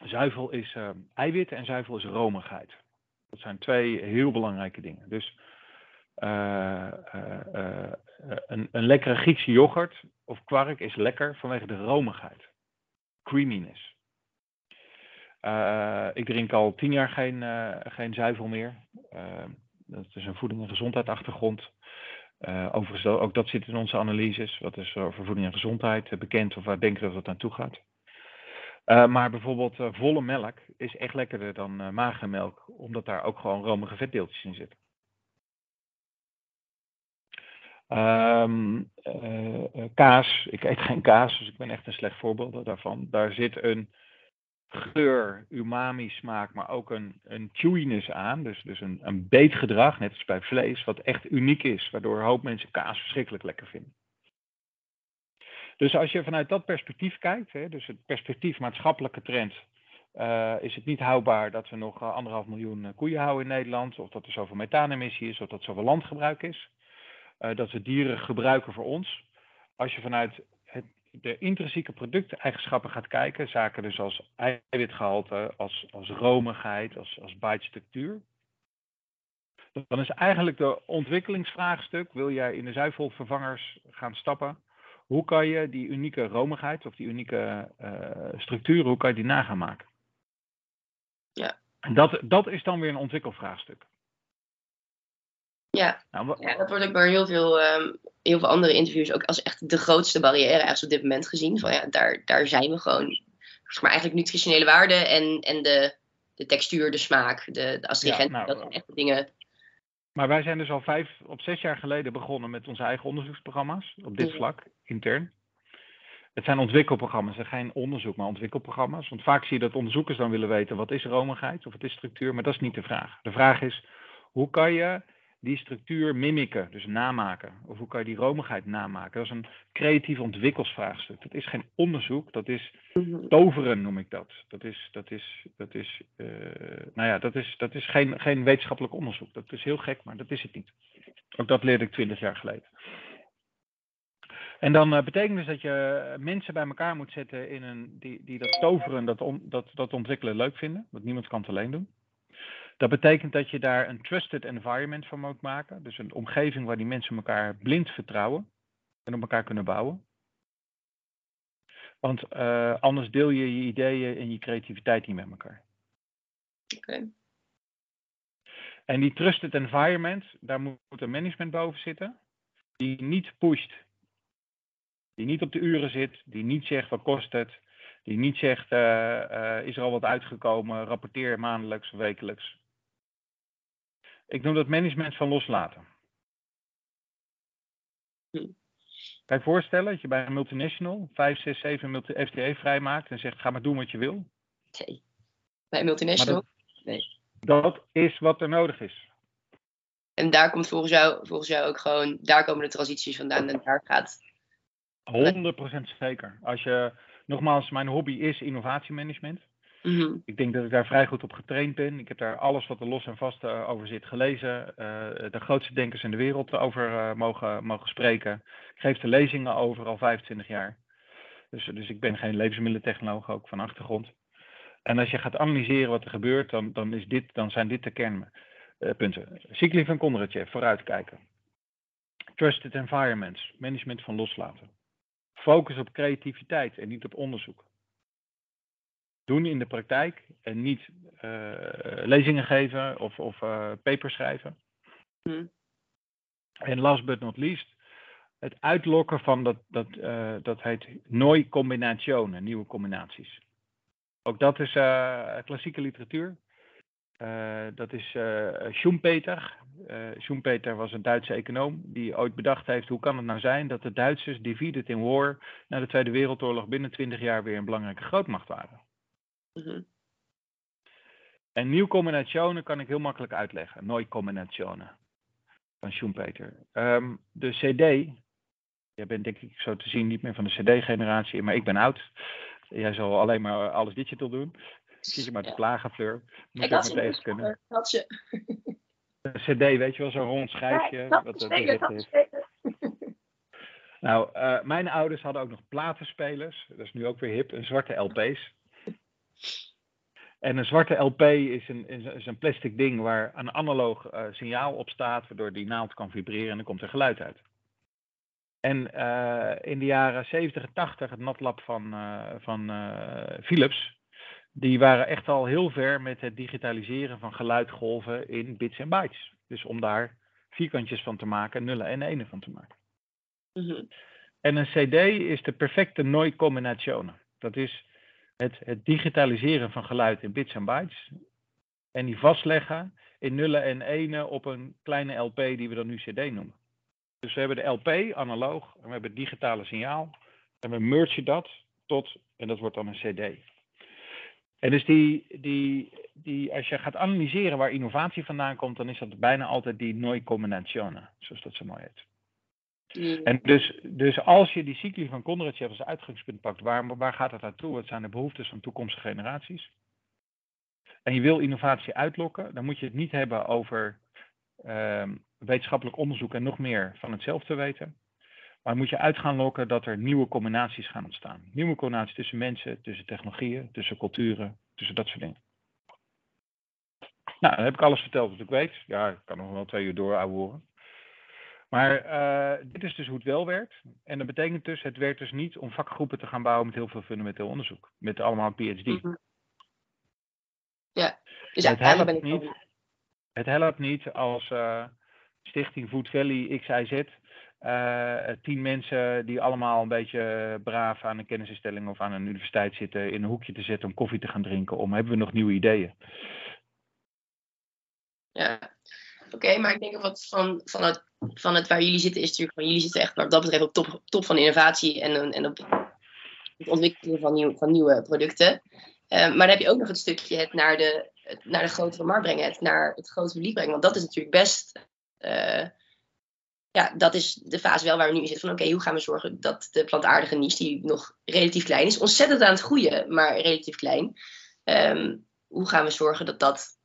Zuivel is uh, eiwit en zuivel is romigheid. Dat zijn twee heel belangrijke dingen. Dus uh, uh, een, een lekkere Griekse yoghurt of kwark is lekker vanwege de romigheid. Creaminess. Ik drink al tien jaar geen, geen zuivel meer. dat is een voeding- en gezondheidsachtergrond. Overigens, ook dat zit in onze analyses. Wat is over voeding en gezondheid bekend of waar denken we dat het naartoe gaat? Maar bijvoorbeeld volle melk is echt lekkerder dan magere melk, omdat daar ook gewoon romige vetdeeltjes in zitten. Uh, kaas, ik eet geen kaas, dus ik ben echt een slecht voorbeeld daarvan. Daar zit een geur, umami smaak, maar ook een, een chewiness aan. Dus, dus een, een beetgedrag, net als bij vlees, wat echt uniek is. Waardoor een hoop mensen kaas verschrikkelijk lekker vinden. Dus als je vanuit dat perspectief kijkt, hè, dus het perspectief maatschappelijke trend, uh, is het niet houdbaar dat we nog anderhalf miljoen koeien houden in Nederland, of dat er zoveel methaanemissie is, of dat zoveel landgebruik is. Dat we dieren gebruiken voor ons. Als je vanuit de intrinsieke producteigenschappen gaat kijken, zaken dus als eiwitgehalte, als, als romigheid, als, als bite-structuur, Dan is eigenlijk de ontwikkelingsvraagstuk, wil jij in de zuivelvervangers gaan stappen, hoe kan je die unieke romigheid of die unieke uh, structuren, hoe kan je die nagaan maken? Ja. Dat, dat is dan weer een ontwikkelvraagstuk. Ja, nou, ja dat wordt ook bij heel veel, um, heel veel andere interviews ook als echt de grootste barrière eigenlijk op dit moment gezien. Van ja, daar, daar zijn we gewoon, zeg maar eigenlijk nutritionele waarde en, en de, de textuur, de smaak, de, de astringenten, nou, dat zijn echt de dingen. Maar wij zijn dus al vijf of zes jaar geleden begonnen met onze eigen onderzoeksprogramma's op dit vlak, intern. Het zijn ontwikkelprogramma's, en geen onderzoek, maar ontwikkelprogramma's. Want vaak zie je dat onderzoekers dan willen weten wat is romigheid of wat is structuur, maar dat is niet de vraag. De vraag is, hoe kan je die structuur mimiken, dus namaken? Of hoe kan je die romigheid namaken? Dat is een creatief ontwikkelsvraagstuk. Dat is geen onderzoek, dat is mhm. toveren noem ik dat. Dat is, dat is, dat is, uh, nou ja, dat is, dat is geen, geen wetenschappelijk onderzoek. Dat is heel gek, maar dat is het niet. Ook dat leerde ik twintig jaar geleden. En dan uh, betekent dus dat je mensen bij elkaar moet zetten in een, die, die dat toveren, dat, dat, dat ontwikkelen leuk vinden. Want niemand kan het alleen doen. Dat betekent dat je daar een trusted environment van moet maken. Dus een omgeving waar die mensen elkaar blind vertrouwen en op elkaar kunnen bouwen. Want uh, anders deel je je ideeën en je creativiteit niet met elkaar. Oké. En die trusted environment, daar moet een management boven zitten. Die niet pusht. Die niet op de uren zit. Die niet zegt wat kost het. Die niet zegt uh, uh, is er al wat uitgekomen. Rapporteer maandelijks, wekelijks. Ik noem dat management van loslaten. Hm. Kan je voorstellen dat je bij een multinational 5, 6, 7 multi FTE vrijmaakt en zegt ga maar doen wat je wil? Nee. Bij een multinational? Dat, nee. Dat is wat er nodig is. En daar komt volgens jou, volgens jou ook gewoon, daar komen de transities vandaan en daar gaat. 100% zeker. Als je, nogmaals, mijn hobby is innovatiemanagement. Mhm. Ik denk dat ik daar vrij goed op getraind ben. Ik heb daar alles wat er los en vast uh, over zit gelezen. Uh, de grootste denkers in de wereld over uh, mogen, mogen spreken. Ik geef de lezingen over al 25 jaar. Dus, dus ik ben geen levensmiddelentechnoloog, ook van achtergrond. En als je gaat analyseren wat er gebeurt, dan, dan, is dit, dan zijn dit de kernpunten. Cycli van Kondratjev, vooruitkijken. Trusted environments, management van loslaten. Focus op creativiteit en niet op onderzoek doen in de praktijk en niet uh, lezingen geven of, of uh, papers schrijven. Hmm. En last but not least, het uitlokken van dat, dat, uh, dat heet nooi combinationen, nieuwe combinaties. Ook dat is klassieke literatuur. dat is Schumpeter. Schumpeter was een Duitse econoom die ooit bedacht heeft hoe kan het nou zijn dat de Duitsers divided in war na de Tweede Wereldoorlog binnen 20 jaar weer een belangrijke grootmacht waren. Mhm. En nieuw combinationen kan ik heel makkelijk uitleggen. Nooit combinationen van Schumpeter. Um, de CD, jij bent denk ik zo te zien niet meer van de CD-generatie, maar ik ben oud. Jij zal alleen maar alles digital doen. Zie je maar te plagen, Fleur. Moet ik ook maar kunnen. Had je. De CD, weet je wel, zo'n rond schijfje. Ja, wat zeker, Nou, uh, mijn ouders hadden ook nog platenspelers. Dat is nu ook weer hip. Een zwarte LP's. En een zwarte LP is een, is een plastic ding waar een analoog uh, signaal op staat, waardoor die naald kan vibreren en dan komt er geluid uit. En uh, in de jaren 70 en 80, het natlab van, uh, van Philips, die waren echt al heel ver met het digitaliseren van geluidgolven in bits en bytes. Dus om daar vierkantjes van te maken, nullen en enen van te maken. Mm -hmm. En een CD is de perfecte nooi combinatie. Dat is het, het digitaliseren van geluid in bits en bytes. En die vastleggen in nullen en enen op een kleine LP die we dan nu CD noemen. Dus we hebben de LP analoog en we hebben het digitale signaal. En we mergen dat tot, en dat wordt dan een CD. En dus die, die, die, als je gaat analyseren waar innovatie vandaan komt, dan is dat bijna altijd die noi combinazione, zoals dat zo mooi heet. Mm. En dus, dus als je die cycli van Kondratjev als uitgangspunt pakt, waar, waar gaat het naartoe? Wat zijn de behoeftes van toekomstige generaties? En je wil innovatie uitlokken, dan moet je het niet hebben over uh, wetenschappelijk onderzoek en nog meer van hetzelfde weten. Maar moet je uit gaan lokken dat er nieuwe combinaties gaan ontstaan. Nieuwe combinaties tussen mensen, tussen technologieën, tussen culturen, tussen dat soort dingen. Nou, dan heb ik alles verteld wat ik weet. Ja, ik kan nog wel twee uur door horen. Maar eh, dit is dus hoe het wel werkt. En dat betekent dus, het werkt dus niet om vakgroepen te gaan bouwen met heel veel fundamenteel onderzoek. Met allemaal PhD. Mhm. Ja, dus het, helpt ben ik niet, het helpt niet als eh, Stichting Food Valley XIZ eh tien mensen die allemaal een beetje braaf aan een kennisinstelling of aan een universiteit zitten in een hoekje te zetten om koffie te gaan drinken. Om hebben we nog nieuwe ideeën? Ja, oké, maar ik denk wat van, van, het, van het waar jullie zitten is natuurlijk van jullie zitten echt wat dat betreft op top, top van innovatie en, en op het ontwikkelen van, van nieuwe producten. Eh, maar dan heb je ook nog het stukje het naar de, het naar de grotere markt brengen, het naar het grote publiek brengen. Want dat is natuurlijk best, eh, ja, dat is de fase wel waar we nu in zitten. Van oké, hoe gaan we zorgen dat de plantaardige niche, die nog relatief klein is, ontzettend aan het groeien, maar relatief klein. ehm, hoe gaan we zorgen dat dat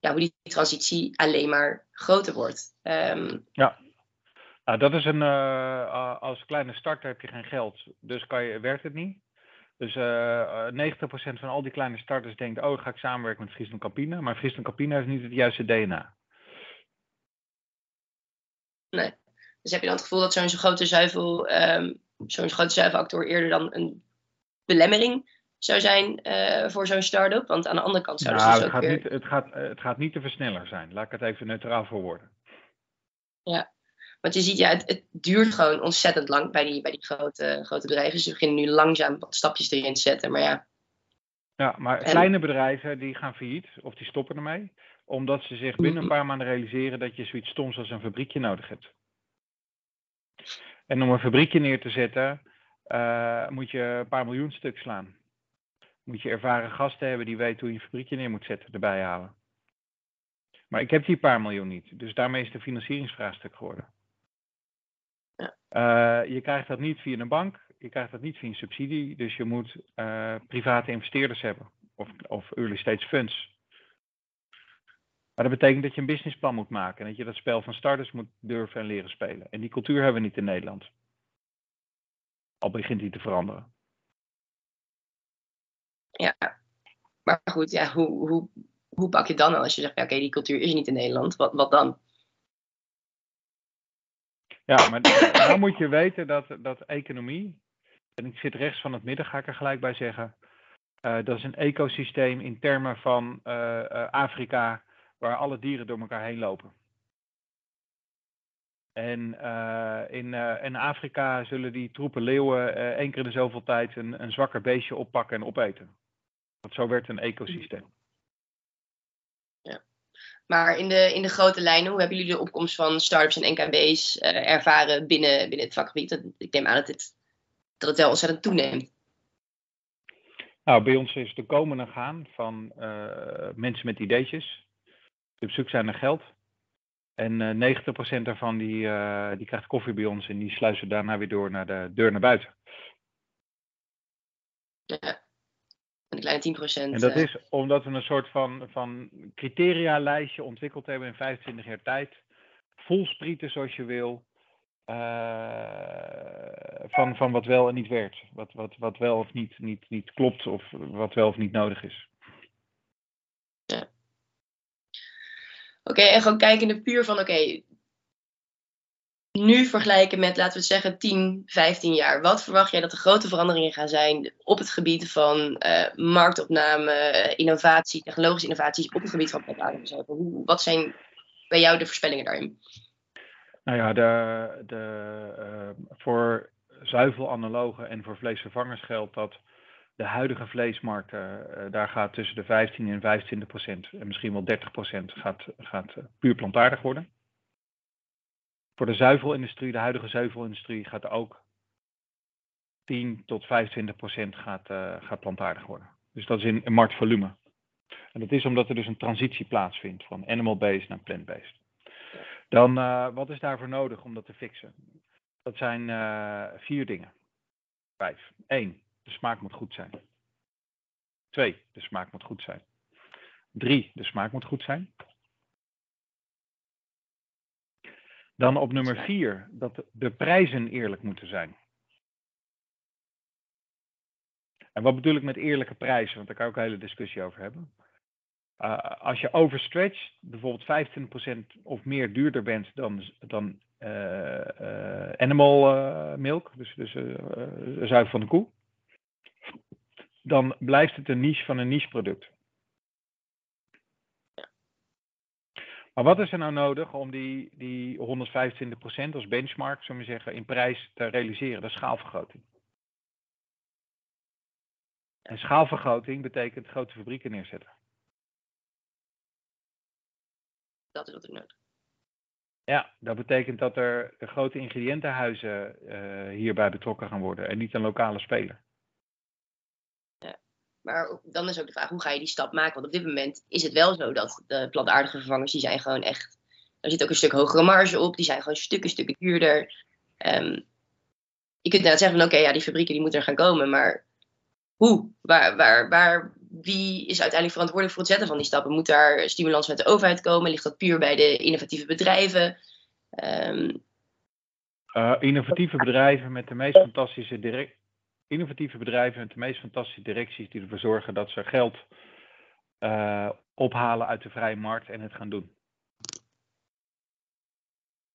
ja, hoe die transitie alleen maar groter wordt. Ehm, Nou, dat is een, eh, als kleine starter heb je geen geld, dus kan je, werkt het niet. Dus eh, eh, 90% van al die kleine starters denkt, oh, ga ik samenwerken met Friesland Campina. Maar Friesland Campina heeft niet het juiste DNA. dus heb je dan het gevoel dat zo'n zo'n grote zuivel, ehm, zo'n grote zuivelactor eerder dan een belemmering zou zijn eh, voor zo'n start-up? Want aan de andere kant zouden Nou, ze het, dus ook gaat weer... niet, het, gaat, eh, het gaat niet de versneller zijn. Laat ik het even neutraal verwoorden. Want je ziet, ja, het, het duurt gewoon ontzettend lang bij die, bij die grote, grote bedrijven. Ze beginnen nu langzaam wat stapjes erin te zetten. Maar ja, Ja, maar En- kleine bedrijven die gaan failliet of die stoppen ermee. Omdat ze zich binnen een paar maanden realiseren dat je zoiets stoms als een fabriekje nodig hebt. En om een fabriekje neer te zetten, eh, moet je een paar miljoen stuk slaan. Moet je ervaren gasten hebben die weten hoe je een fabriekje neer moet zetten, erbij halen. Maar ik heb die paar miljoen niet. Dus daarmee is het een financieringsvraagstuk geworden. Ja. Eh, je krijgt dat niet via een bank, je krijgt dat niet via een subsidie. Dus je moet eh, private investeerders hebben. Of, of early stage funds. Maar dat betekent dat je een businessplan moet maken. En dat je dat spel van starters moet durven en leren spelen. En die cultuur hebben we niet in Nederland. Al begint die te veranderen. Ja. Maar goed, ja, hoe, hoe, hoe pak je het dan als je zegt, ja, oké, die cultuur is niet in Nederland. Wat, wat dan? Ja, maar dan moet je weten dat, dat economie, en ik zit rechts van het midden, ga ik er gelijk bij zeggen, eh, dat is een ecosysteem in termen van eh, eh, Afrika, waar alle dieren door elkaar heen lopen. En in, in Afrika zullen die troepen leeuwen eh, één keer in de zoveel tijd een, een zwakker beestje oppakken en opeten. Want zo werkt een ecosysteem. Maar in de, in de grote lijnen, hoe hebben jullie de opkomst van startups en NKB's eh, ervaren binnen, binnen het vakgebied? Dat- Ik neem aan dat het, dat het wel ontzettend toeneemt. Nou, bij ons is de komende gaan van eh, mensen met ideetjes, die op zoek zijn naar geld. En eh 90% daarvan die, eh, die krijgt koffie bij ons en die sluizen daarna weer door naar de deur naar buiten. Ja. En de kleine 10%. En dat eh, is omdat we een soort van, van criteria-lijstje ontwikkeld hebben in 25 jaar tijd. Vol sprieten zoals je wil. eh, van, van wat wel en niet werkt. Wat, wat, wat wel of niet, niet, niet klopt of wat wel of niet nodig is. Oké, en gewoon kijkende puur van, oké, nu vergelijken met, laten we zeggen, 10, 15 jaar. Wat verwacht jij dat de grote veranderingen gaan zijn op het gebied van eh, marktopname, innovatie, technologische innovaties op het gebied van plantaardige zuivel? Hoe, wat zijn bij jou de voorspellingen daarin? Nou ja, de, de, eh, voor zuivelanalogen en voor vleesvervangers geldt dat de huidige vleesmarkt, eh, daar gaat tussen de 15 en 25 procent en misschien wel 30 procent gaat, gaat puur plantaardig worden. Voor de zuivelindustrie, de huidige zuivelindustrie, gaat ook 10 tot 25 procent gaat, eh, gaat plantaardig worden. Dus dat is in, marktvolume. En dat is omdat er dus een transitie plaatsvindt van animal-based naar plant-based. Dan, eh, wat is daarvoor nodig om dat te fixen? Dat zijn eh, vier dingen. Vijf. Eén, de smaak moet goed zijn. Twee, de smaak moet goed zijn. Drie, de smaak moet goed zijn. Dan op nummer vier, dat de prijzen eerlijk moeten zijn. En wat bedoel ik met eerlijke prijzen? Want daar kan ik ook een hele discussie over hebben. uh, als je overstretcht, bijvoorbeeld 25% of meer duurder bent dan, dan uh, animal milk, dus, dus zuiver van de koe, dan blijft het een niche van een niche product. Maar wat is er nou nodig om die, die 125% als benchmark, zullen we zeggen, in prijs te realiseren? Dat is schaalvergroting. En schaalvergroting betekent grote fabrieken neerzetten. Dat is wat er nodig Ja, dat betekent dat er grote ingrediëntenhuizen uh, hierbij betrokken gaan worden en niet een lokale speler. Maar dan is ook de vraag, hoe ga je die stap maken? Want op dit moment is het wel zo dat de plantaardige vervangers, die zijn gewoon echt... Er zit ook een stuk hogere marge op, die zijn gewoon stukken, stukken duurder. Um, je kunt inderdaad zeggen van, oké, ja, die fabrieken die moeten er gaan komen, maar hoe? Waar, waar, waar, wie is uiteindelijk verantwoordelijk voor het zetten van die stappen? Moet daar stimulans met de overheid komen? Ligt dat puur bij de innovatieve bedrijven? Um... Uh, innovatieve bedrijven met de meest fantastische direct, innovatieve bedrijven met de meest fantastische directies die ervoor zorgen dat ze geld uh, ophalen uit de vrije markt en het gaan doen.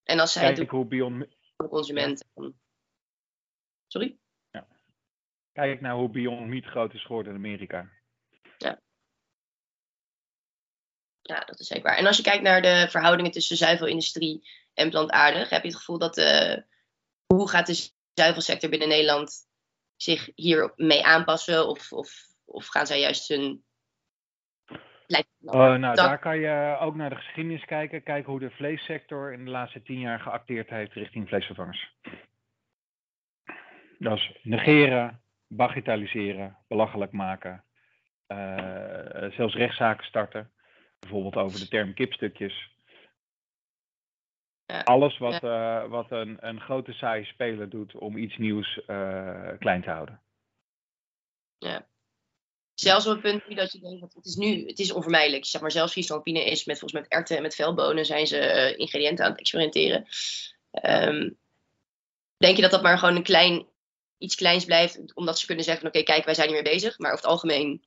En als zij Kijk hoe Beyond... de consument. Sorry? Ja. Kijk naar hoe Beyond Meat groot is geworden in Amerika. Ja. Ja, dat is zeker waar. En als je kijkt naar de verhoudingen tussen zuivelindustrie en plantaardig, heb je het gevoel dat de, hoe gaat de zuivelsector binnen Nederland zich hier mee aanpassen? Of, of, of gaan zij juist hun. Uh, nou, daar kan je ook naar de geschiedenis kijken. Kijken hoe de vleessector in de laatste tien jaar geacteerd heeft richting vleesvervangers. Dat is negeren, bagatelliseren, belachelijk maken. Uh, zelfs rechtszaken starten. Bijvoorbeeld over de term kipstukjes. Ja. Alles wat, ja. uh, wat een, een grote saaie speler doet om iets nieuws uh, klein te houden. Ja. Zelfs op het punt nu dat je denkt, het is nu, het is onvermijdelijk. Zeg maar, zelfs frieslandpine is met volgens met erwten en met velbonen zijn ze uh, ingrediënten aan het experimenteren. Um, denk je dat dat maar gewoon een klein, iets kleins blijft, omdat ze kunnen zeggen van oké, okay, kijk, wij zijn hiermee bezig. Maar over het algemeen...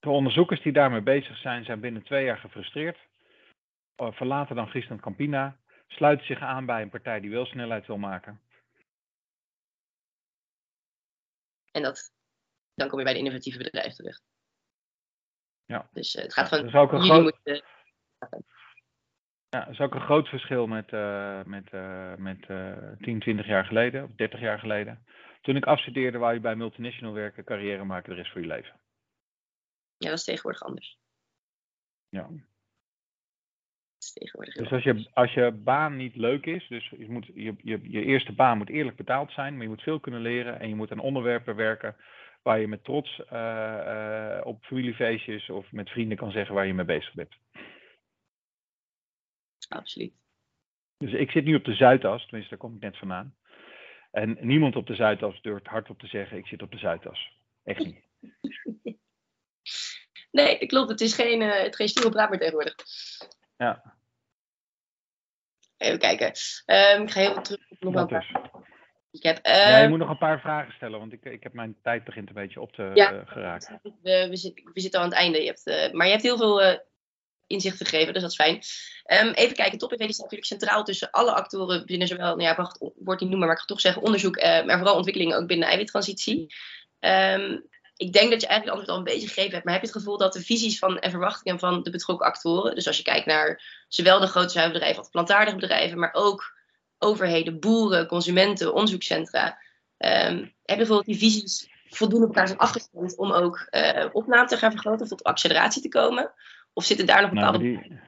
De onderzoekers die daarmee bezig zijn, zijn binnen twee jaar gefrustreerd. Verlaten dan Friesland Campina sluiten zich aan bij een partij die wel snelheid wil maken. En dat, dan kom je bij de innovatieve bedrijven terecht. Ja. Dus uh, het gaat van, ja, ook een groot... moeten... Ja, dat is ook een groot verschil met, uh, met, uh, met 10, 20 jaar geleden, of 30 jaar geleden. Toen ik afstudeerde, wou je bij multinational werken, carrière maken de rest van je leven. Ja, dat is tegenwoordig anders. Ja tegenwoordig. Dus als je, als je baan niet leuk is, dus je, moet, je, je, je eerste baan moet eerlijk betaald zijn, maar je moet veel kunnen leren en je moet aan onderwerpen werken waar je met trots uh, uh, op familiefeestjes of met vrienden kan zeggen waar je mee bezig bent. Absoluut. Dus ik zit nu op de Zuidas, tenminste daar kom ik net vandaan. En niemand op de Zuidas durft hardop te zeggen ik zit op de Zuidas. Echt niet. nee, klopt. Het is geen, uh, het geen stoere praat meer tegenwoordig. Ja. Even kijken. Um, ik ga heel terug op nog een Ik heb, uh, ja, je moet nog een paar vragen stellen, want ik, ik heb mijn tijd begint een beetje op te ja, uh, geraken. We, we, zitten, we zitten al aan het einde. Je hebt, uh, maar je hebt heel veel inzicht gegeven, dus dat is fijn. Um, even kijken, topinnovatie staat natuurlijk centraal tussen alle actoren binnen zowel, nou ja, wacht, wordt niet noemen, maar ik ga toch zeggen onderzoek, maar vooral ontwikkelingen ook binnen de eiwittransitie. Um, ik denk dat je eigenlijk antwoord al een beetje gegeven hebt. Maar heb je het gevoel dat de visies van, en verwachtingen van de betrokken actoren, dus als je kijkt naar zowel de grote zuiverbedrijven als plantaardige bedrijven, maar ook overheden, boeren, consumenten, onderzoekscentra, um, heb je het dat die visies voldoende op elkaar zijn afgestemd om ook uh, opname te gaan vergroten of tot acceleratie te komen? Of zitten daar nog bepaalde... Nou, die,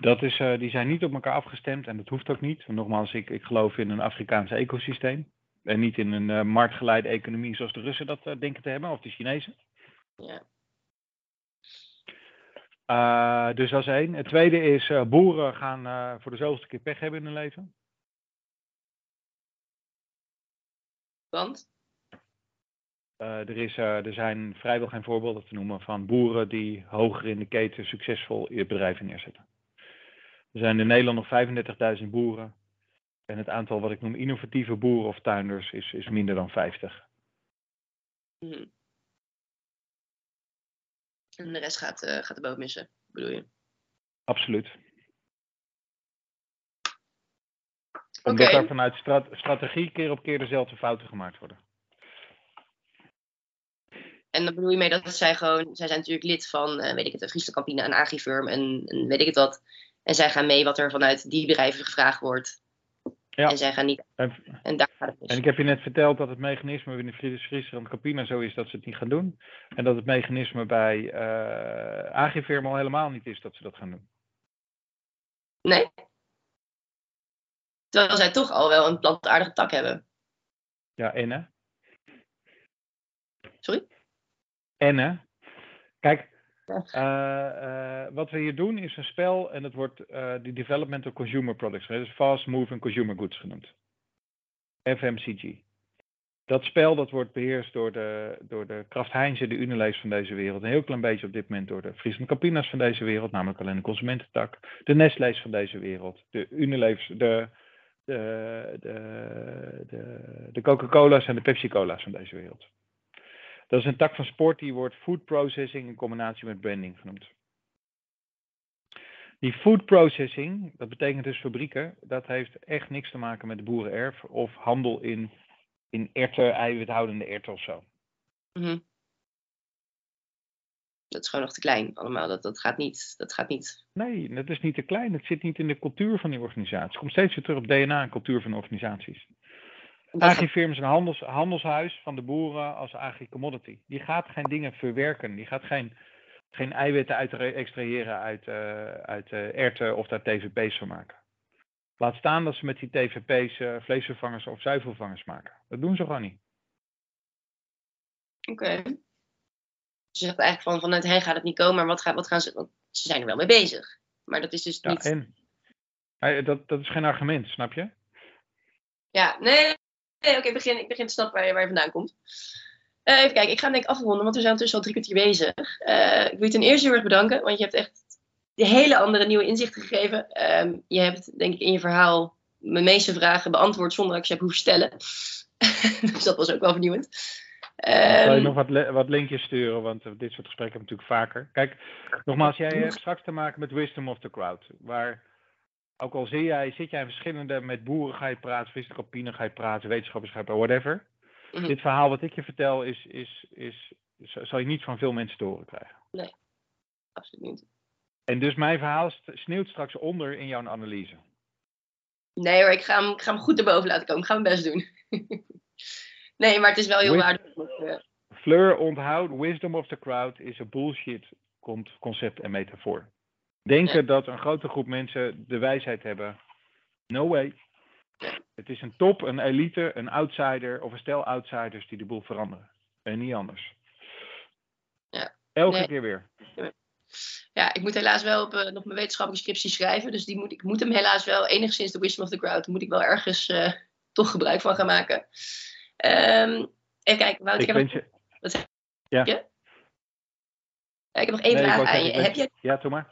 dat is, uh, die zijn niet op elkaar afgestemd en dat hoeft ook niet. Nogmaals, ik, ik geloof in een Afrikaans ecosysteem. En niet in een uh, marktgeleide economie zoals de Russen dat uh, denken te hebben, of de Chinezen. Ja. Uh, dus dat is één. Het tweede is, boeren gaan voor de zoveelste keer pech hebben in hun leven. Want? er, is, er zijn vrijwel geen voorbeelden te noemen van boeren die hoger in de keten succesvol bedrijven neerzetten. Er zijn in Nederland nog 35.000 boeren en het aantal wat ik noem innovatieve boeren of tuinders is, is minder dan 50. Hmm. En de rest gaat, uh, gaat de boot missen, bedoel je? Absoluut. Omdat okay. er vanuit strat strategie keer op keer dezelfde fouten gemaakt worden. En dan bedoel je mee dat zij gewoon, zij zijn natuurlijk lid van, uh, weet ik het, de Friesland Campine, een agrifirm en, en weet ik het wat. En zij gaan mee wat er vanuit die bedrijven gevraagd wordt. Ja. En zij gaan niet. En, en, daar gaat het mis. En ik heb je net verteld dat het mechanisme binnen Friesland Campina zo is dat ze het niet gaan doen. En dat het mechanisme bij uh, Agrifirm al helemaal niet is dat ze dat gaan doen. Nee. Terwijl zij toch al wel een plantaardige tak hebben. Ja, en hè? Sorry? En hè? Kijk, wat we hier doen is een spel en het wordt uh, de Development of Consumer Products, dus Fast Moving Consumer Goods genoemd. FMCG. Dat spel dat wordt beheerst door de, door de Kraft Heinze, de Unilever van deze wereld. Een heel klein beetje op dit moment door de Friesland Campina's van deze wereld, namelijk alleen de consumententak. De Nestle's van deze wereld. De Unilevers, de, de, de, de Coca-Cola's en de Pepsi-Cola's van deze wereld. Dat is een tak van sport die wordt food processing in combinatie met branding genoemd. Die food processing, dat betekent dus fabrieken, dat heeft echt niks te maken met de boerenerf of handel in, in erten, eiwithoudende erten of zo. Mm Dat is gewoon nog te klein allemaal. Dat, dat, gaat niet, dat gaat niet. Nee, dat is niet te klein. Het zit niet in de cultuur van die organisatie. Het komt steeds weer terug op DNA en cultuur van organisaties. Agrifirm is een handels, handelshuis van de boeren als agri-commodity. Die gaat geen dingen verwerken. Die gaat geen, geen eiwitten uit, extraheren uit, uh, uit uh, erten of daar tvp's van maken. Laat staan dat ze met die tvp's uh, eh, vleesvervangers of zuivelvervangers maken. Dat doen ze gewoon niet. Oké. Okay. Ze zegt eigenlijk van vanuit hen gaat het niet komen, maar wat, gaat, wat gaan ze... Want ze zijn er wel mee bezig. Maar dat is dus ja, niet... En, dat, dat is geen argument, snap je? Ja, nee, Nee, oké, begin, ik begin te snappen waar je, waar je vandaan komt. Uh, even kijken, ik ga hem denk ik afronden, want we zijn ondertussen al drie kwartier bezig. Uh, ik wil je ten eerste heel erg bedanken, want je hebt echt de hele andere nieuwe inzichten gegeven. Uh, je hebt denk ik in je verhaal mijn meeste vragen beantwoord zonder dat ik ze heb hoeven stellen. dus dat was ook wel vernieuwend. Um, ik zal je nog wat, wat linkjes sturen, want dit soort gesprekken hebben we natuurlijk vaker. Kijk, nogmaals, jij hebt straks te maken met Wisdom of the Crowd. Waar ook al zie jij, zit jij in verschillende, met boeren ga je praten, visseropine ga je praten, wetenschappers ga je praten, whatever. Mhm. Dit verhaal wat ik je vertel, is, is, is, zal je niet van veel mensen te horen krijgen. Nee, absoluut niet. En dus mijn verhaal sneeuwt straks onder in jouw analyse. Nee hoor, ik ga hem, ik ga hem goed erboven laten komen. Ik ga mijn best doen. nee, maar het is wel heel waardevol. Fleur onthoud, wisdom of the crowd is een bullshit concept en metafoor. Denken dat een grote groep mensen de wijsheid hebben. No way. Het is een top, een elite, een outsider of een stel outsiders die de boel veranderen. En niet anders. Ja. Elke keer weer. Ja, ik moet helaas wel op, uh, nog mijn wetenschappelijke scriptie schrijven. Dus die moet, ik moet hem helaas wel enigszins de wisdom of the crowd. moet ik wel ergens uh, toch gebruik van gaan maken. Um, even kijken, Wout, ik, ik heb... Je... Wat ja. je? Ja, ik heb nog één nee, vraag aan je. Heb je... Ja, doe maar.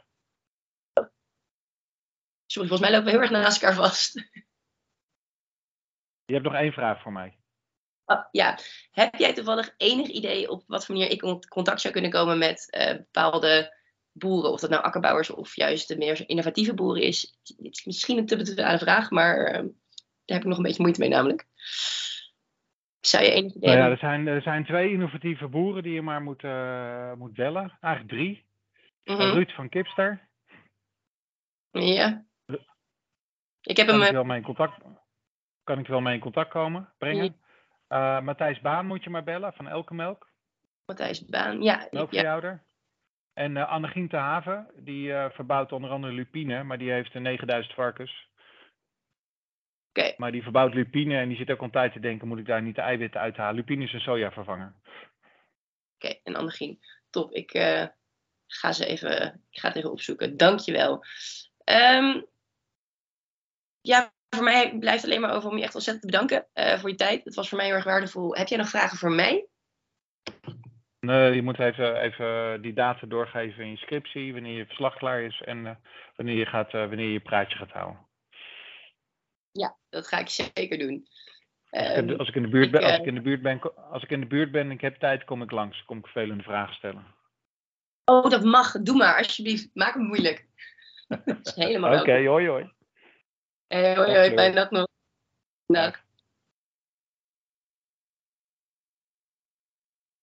Sorry, volgens mij lopen we heel erg naast elkaar vast. Je hebt nog één vraag voor mij. Oh, ja, heb jij toevallig enig idee op wat voor manier ik in contact zou kunnen komen met uh, bepaalde boeren? Of dat nou akkerbouwers of juist de meer innovatieve boeren is? Het is misschien een te betwale vraag, maar uh, daar heb ik nog een beetje moeite mee namelijk. Zou je enig idee nou ja, er zijn, er zijn twee innovatieve boeren die je maar moet, uh, moet bellen. Eigenlijk drie. Mm -hmm. Ruud van Kipster. Ja. Ik heb kan hem. Ik wel mee in contact, kan ik wel mee in contact komen, brengen? Ja. Uh, Matthijs Baan moet je maar bellen van Elke Melk. Matthijs Baan, ja. Melkveehouder. Ja. En uh, Annegien te Haven, die uh, verbouwt onder andere lupine, maar die heeft 9000 varkens. Oké. Okay. Maar die verbouwt lupine en die zit ook altijd te denken, moet ik daar niet de eiwitten uithalen? Lupine is een sojavervanger. Oké, okay. en Annegien, top. Ik ga ze even, ik ga het even opzoeken. Dankjewel. Um, ja, voor mij blijft alleen maar over om je echt ontzettend te bedanken uh, voor je tijd. Het was voor mij heel erg waardevol. Heb jij nog vragen voor mij? Nee, je moet even, even die data doorgeven in je scriptie, wanneer je verslag klaar is en uh, wanneer, je gaat, uh, wanneer je je praatje gaat houden. Ja, dat ga ik zeker doen. Als ik, in de buurt ben, als ik in de buurt ben, als ik in de buurt ben en ik heb tijd, kom ik langs. Kom ik vervelende vragen stellen. Oh, dat mag. Doe maar, alsjeblieft. Maak het moeilijk. dat is helemaal Oké, hoi hoi. Hey, hoi hoi, fijn dag nog. Dag.